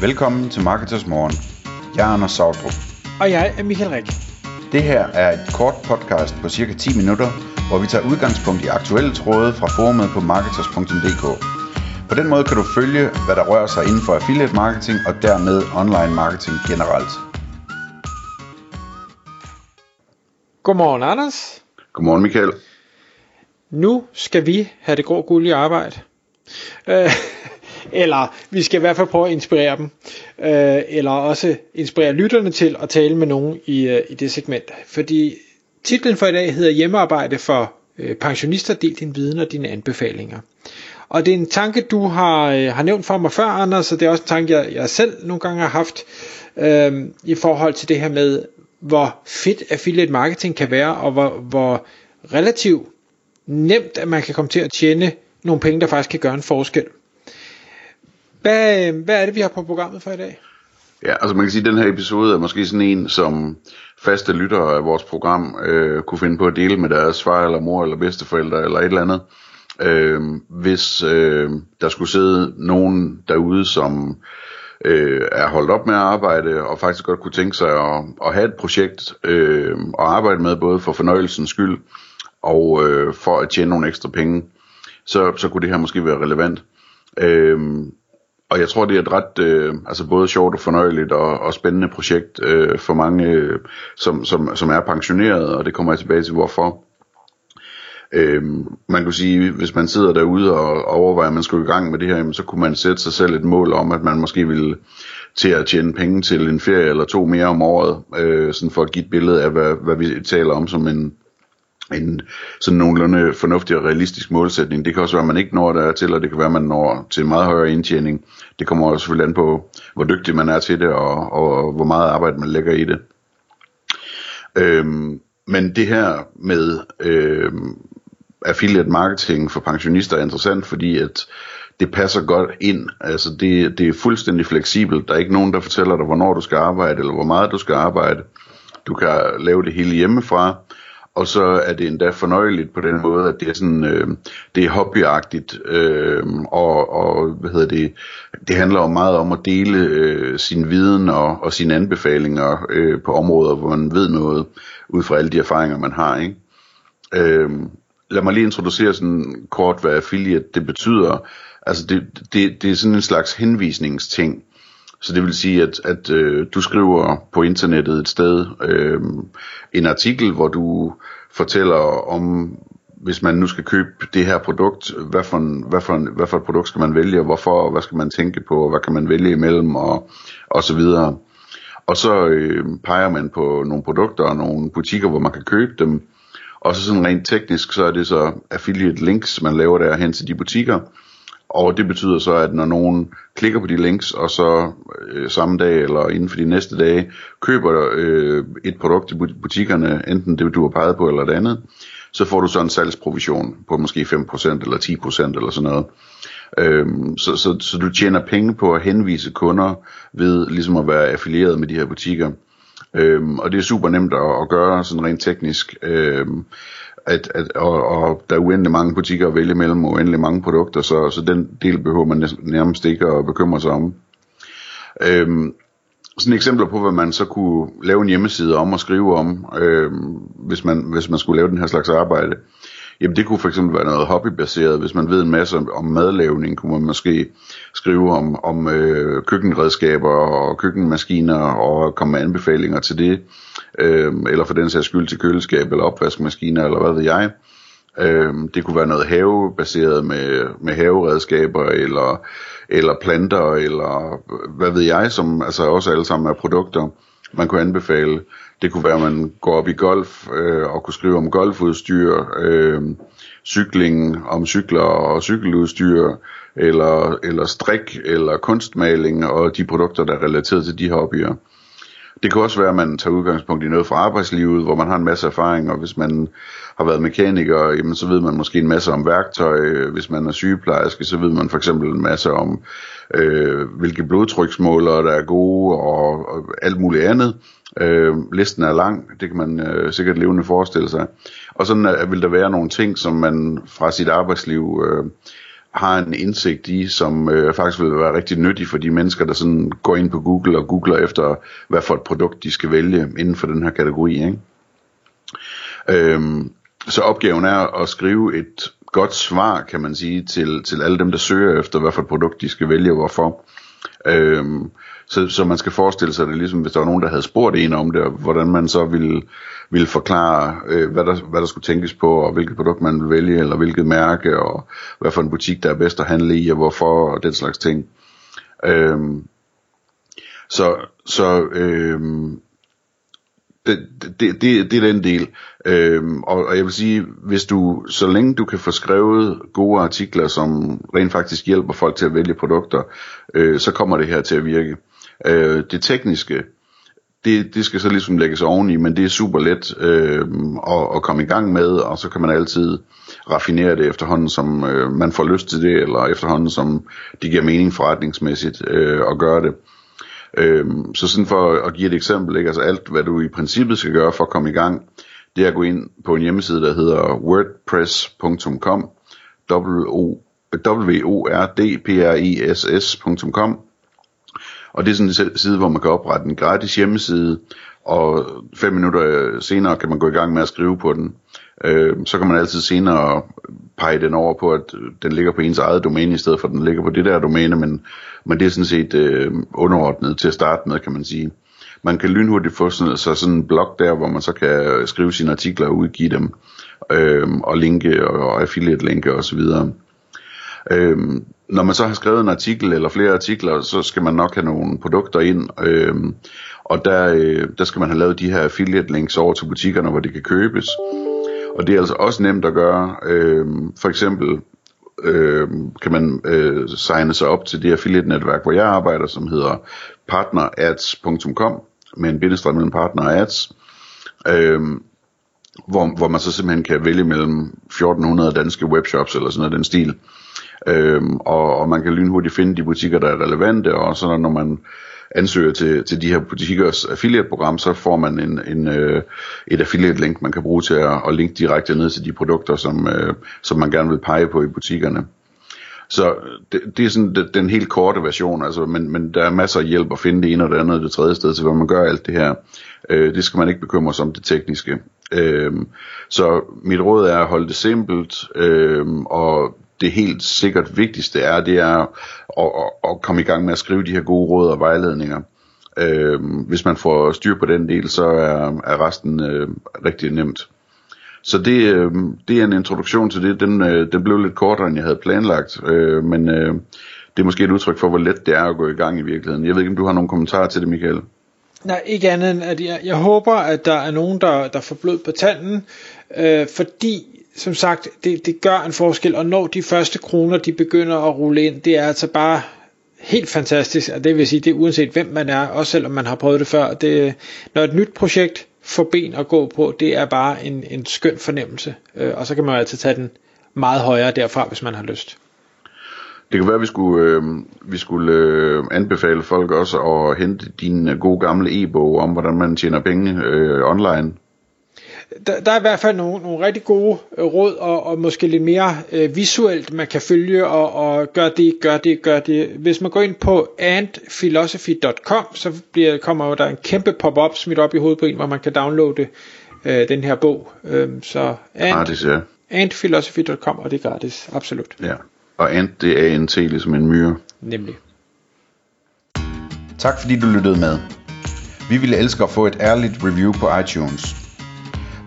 Velkommen til Marketers Morgen. Jeg er Anders Sautrup. Og jeg er Michael Rik. Det her er et kort podcast på cirka 10 minutter, hvor vi tager udgangspunkt i aktuelle tråde fra forumet på marketers.dk. På den måde kan du følge, hvad der rører sig inden for affiliate marketing og dermed online marketing generelt. Godmorgen, Anders. Godmorgen Michael. Nu skal vi have det grå guld i arbejde. Øh, eller vi skal i hvert fald prøve at inspirere dem. Øh, eller også inspirere lytterne til at tale med nogen i, øh, i det segment. Fordi titlen for i dag hedder Hjemmearbejde for øh, pensionister. Del din viden og dine anbefalinger. Og det er en tanke, du har, øh, har nævnt for mig før, Anders, og det er også en tanke, jeg, jeg selv nogle gange har haft øh, i forhold til det her med, hvor fedt affiliate marketing kan være, og hvor, hvor relativt nemt, at man kan komme til at tjene nogle penge, der faktisk kan gøre en forskel. Hvad, øh, hvad er det, vi har på programmet for i dag? Ja, altså man kan sige, at den her episode er måske sådan en, som faste lyttere af vores program øh, kunne finde på at dele med deres far eller mor eller bedsteforældre eller et eller andet. Øh, hvis øh, der skulle sidde nogen derude, som øh, er holdt op med at arbejde og faktisk godt kunne tænke sig at, at have et projekt øh, og arbejde med både for fornøjelsens skyld og øh, for at tjene nogle ekstra penge, så, så kunne det her måske være relevant. Øh, og jeg tror, det er et ret, øh, altså både sjovt og fornøjeligt og, og spændende projekt øh, for mange, øh, som, som, som er pensioneret, og det kommer jeg tilbage til, hvorfor. Øh, man kunne sige, hvis man sidder derude og overvejer, at man skulle i gang med det her, jamen, så kunne man sætte sig selv et mål om, at man måske ville til at tjene penge til en ferie eller to mere om året, øh, sådan for at give et billede af, hvad, hvad vi taler om som en, en sådan nogenlunde fornuftig og realistisk målsætning. Det kan også være, at man ikke når der til, og det kan være, at man når til en meget højere indtjening. Det kommer også selvfølgelig an på, hvor dygtig man er til det, og, og hvor meget arbejde man lægger i det. Øhm, men det her med øhm, affiliate marketing for pensionister er interessant, fordi at det passer godt ind. Altså det, det er fuldstændig fleksibelt. Der er ikke nogen, der fortæller dig, hvornår du skal arbejde, eller hvor meget du skal arbejde. Du kan lave det hele hjemmefra og så er det endda fornøjeligt på den måde, at det er sådan, øh, det er hobbyagtigt, øh, og, og hvad hedder det, det handler om meget om at dele øh, sin viden og, og sine anbefalinger øh, på områder, hvor man ved noget, ud fra alle de erfaringer, man har, ikke? Øh, lad mig lige introducere sådan kort, hvad affiliate det betyder. Altså det, det, det er sådan en slags henvisningsting. Så det vil sige, at, at øh, du skriver på internettet et sted øh, en artikel, hvor du fortæller om, hvis man nu skal købe det her produkt, hvad for, en, hvad, for en, hvad for et produkt skal man vælge, og hvorfor, og hvad skal man tænke på, og hvad kan man vælge imellem, og, og så videre. Og så øh, peger man på nogle produkter og nogle butikker, hvor man kan købe dem. Og så sådan rent teknisk, så er det så affiliate links, man laver der hen til de butikker. Og det betyder så, at når nogen klikker på de links, og så øh, samme dag eller inden for de næste dage, køber øh, et produkt i butikkerne, enten det du har peget på eller det andet, så får du så en salgsprovision på måske 5% eller 10% eller sådan noget. Øhm, så, så, så du tjener penge på at henvise kunder ved ligesom at være affilieret med de her butikker. Øhm, og det er super nemt at, at gøre sådan rent teknisk. Øhm, at, at, og, og der er uendelig mange butikker at vælge mellem, og uendelig mange produkter, så, så den del behøver man nærmest ikke at bekymre sig om. Øhm, sådan eksempler på, hvad man så kunne lave en hjemmeside om og skrive om, øhm, hvis, man, hvis man skulle lave den her slags arbejde. Jamen det kunne for eksempel være noget hobbybaseret. Hvis man ved en masse om, om madlavning, kunne man måske skrive om, om øh, køkkenredskaber og køkkenmaskiner og komme med anbefalinger til det. Øh, eller for den sags skyld til køleskab eller opvaskemaskiner eller hvad ved jeg. Øh, det kunne være noget havebaseret med, med haveredskaber eller, eller planter eller øh, hvad ved jeg, som altså også alle sammen er produkter man kunne anbefale. Det kunne være, at man går op i golf øh, og kunne skrive om golfudstyr, øh, cykling, om cykler og cykeludstyr, eller, eller strik, eller kunstmaling og de produkter, der er relateret til de hobbyer. Det kan også være, at man tager udgangspunkt i noget fra arbejdslivet, hvor man har en masse erfaring, og hvis man har været mekaniker, jamen, så ved man måske en masse om værktøj. Hvis man er sygeplejerske, så ved man for eksempel en masse om, øh, hvilke blodtryksmålere der er gode, og, og alt muligt andet. Øh, listen er lang, det kan man øh, sikkert levende forestille sig. Og sådan øh, vil der være nogle ting, som man fra sit arbejdsliv øh, har en indsigt i, som øh, faktisk vil være rigtig nyttig for de mennesker, der sådan går ind på Google og googler efter, hvad for et produkt de skal vælge inden for den her kategori. Ikke? Øhm, så opgaven er at skrive et godt svar, kan man sige, til, til alle dem, der søger efter, hvad for et produkt de skal vælge, hvorfor. Øhm, så, så man skal forestille sig det ligesom, hvis der var nogen, der havde spurgt en om det, hvordan man så ville, ville forklare, øh, hvad, der, hvad der skulle tænkes på, og hvilket produkt man vil vælge, eller hvilket mærke, og hvad for en butik, der er bedst at handle i, og hvorfor, og den slags ting. Øhm, så så øhm, det, det, det, det er den del. Øhm, og, og jeg vil sige, hvis du, så længe du kan få skrevet gode artikler, som rent faktisk hjælper folk til at vælge produkter, øh, så kommer det her til at virke. Øh, det tekniske, det, det skal så ligesom lægges oveni, men det er super let øh, at, at komme i gang med, og så kan man altid raffinere det efterhånden, som øh, man får lyst til det, eller efterhånden, som det giver mening forretningsmæssigt øh, at gøre det. Øhm, så sådan for at give et eksempel, ikke? altså alt hvad du i princippet skal gøre for at komme i gang, det er at gå ind på en hjemmeside, der hedder wordpress.com, w-o-r-d-p-r-e-s-s.com, og det er sådan en side, hvor man kan oprette en gratis hjemmeside, og fem minutter senere kan man gå i gang med at skrive på den. Øh, så kan man altid senere pege den over på, at øh, den ligger på ens eget domæne, i stedet for at den ligger på det der domæne, men, men det er sådan set øh, underordnet til at starte med, kan man sige. Man kan lynhurtigt få sådan, så sådan en blog der, hvor man så kan skrive sine artikler og udgive dem, øh, og linke og affiliate linke osv. Øh, når man så har skrevet en artikel eller flere artikler, så skal man nok have nogle produkter ind, øh, og der, øh, der skal man have lavet de her affiliate links over til butikkerne, hvor det kan købes. Og det er altså også nemt at gøre. Øh, for eksempel øh, kan man øh, signe sig op til det affiliate-netværk, hvor jeg arbejder, som hedder partnerads.com, med en bindestreg mellem partner og ads, øh, hvor, hvor man så simpelthen kan vælge mellem 1400 danske webshops eller sådan noget den stil. Øh, og, og man kan lynhurtigt finde de butikker, der er relevante, og så når man ansøger til, til de her butikkers affiliate-program, så får man en, en, øh, et affiliate-link, man kan bruge til at, at linke direkte ned til de produkter, som, øh, som man gerne vil pege på i butikkerne. Så det, det er sådan det, den helt korte version, altså, men, men der er masser af hjælp at finde det ene og det andet og det tredje sted til, hvor man gør alt det her. Øh, det skal man ikke bekymre sig om det tekniske. Øh, så mit råd er at holde det simpelt, øh, og det helt sikkert vigtigste er, det er at, at, at komme i gang med at skrive de her gode råd og vejledninger. Øh, hvis man får styr på den del, så er, er resten øh, rigtig nemt. Så det, øh, det er en introduktion til det. Den, øh, den blev lidt kortere, end jeg havde planlagt, øh, men øh, det er måske et udtryk for, hvor let det er at gå i gang i virkeligheden. Jeg ved ikke, om du har nogle kommentarer til det, Michael? Nej, ikke andet end, at jeg, jeg håber, at der er nogen, der, der får blod på tanden, øh, fordi som sagt, det, det gør en forskel, og når de første kroner, de begynder at rulle ind, det er altså bare helt fantastisk, og det vil sige, det er uanset hvem man er, også selvom man har prøvet det før, det, når et nyt projekt får ben at gå på, det er bare en, en skøn fornemmelse, øh, og så kan man jo altid tage den meget højere derfra, hvis man har lyst. Det kan være, at vi skulle, øh, vi skulle øh, anbefale folk også at hente din gode gamle e-bog om, hvordan man tjener penge øh, online der, der er i hvert fald nogle, nogle rigtig gode øh, råd, og, og måske lidt mere øh, visuelt, man kan følge, og, og gør det, gør det, gør det. Hvis man går ind på antphilosophy.com, så bliver, kommer der en kæmpe pop-up smidt op i hovedet på en, hvor man kan downloade øh, den her bog. Øh, så ant, gratis, ja. antphilosophy.com, og det er gratis, absolut. Ja, og ant, det er en til ligesom en myre. Nemlig. Tak fordi du lyttede med. Vi ville elske at få et ærligt review på iTunes.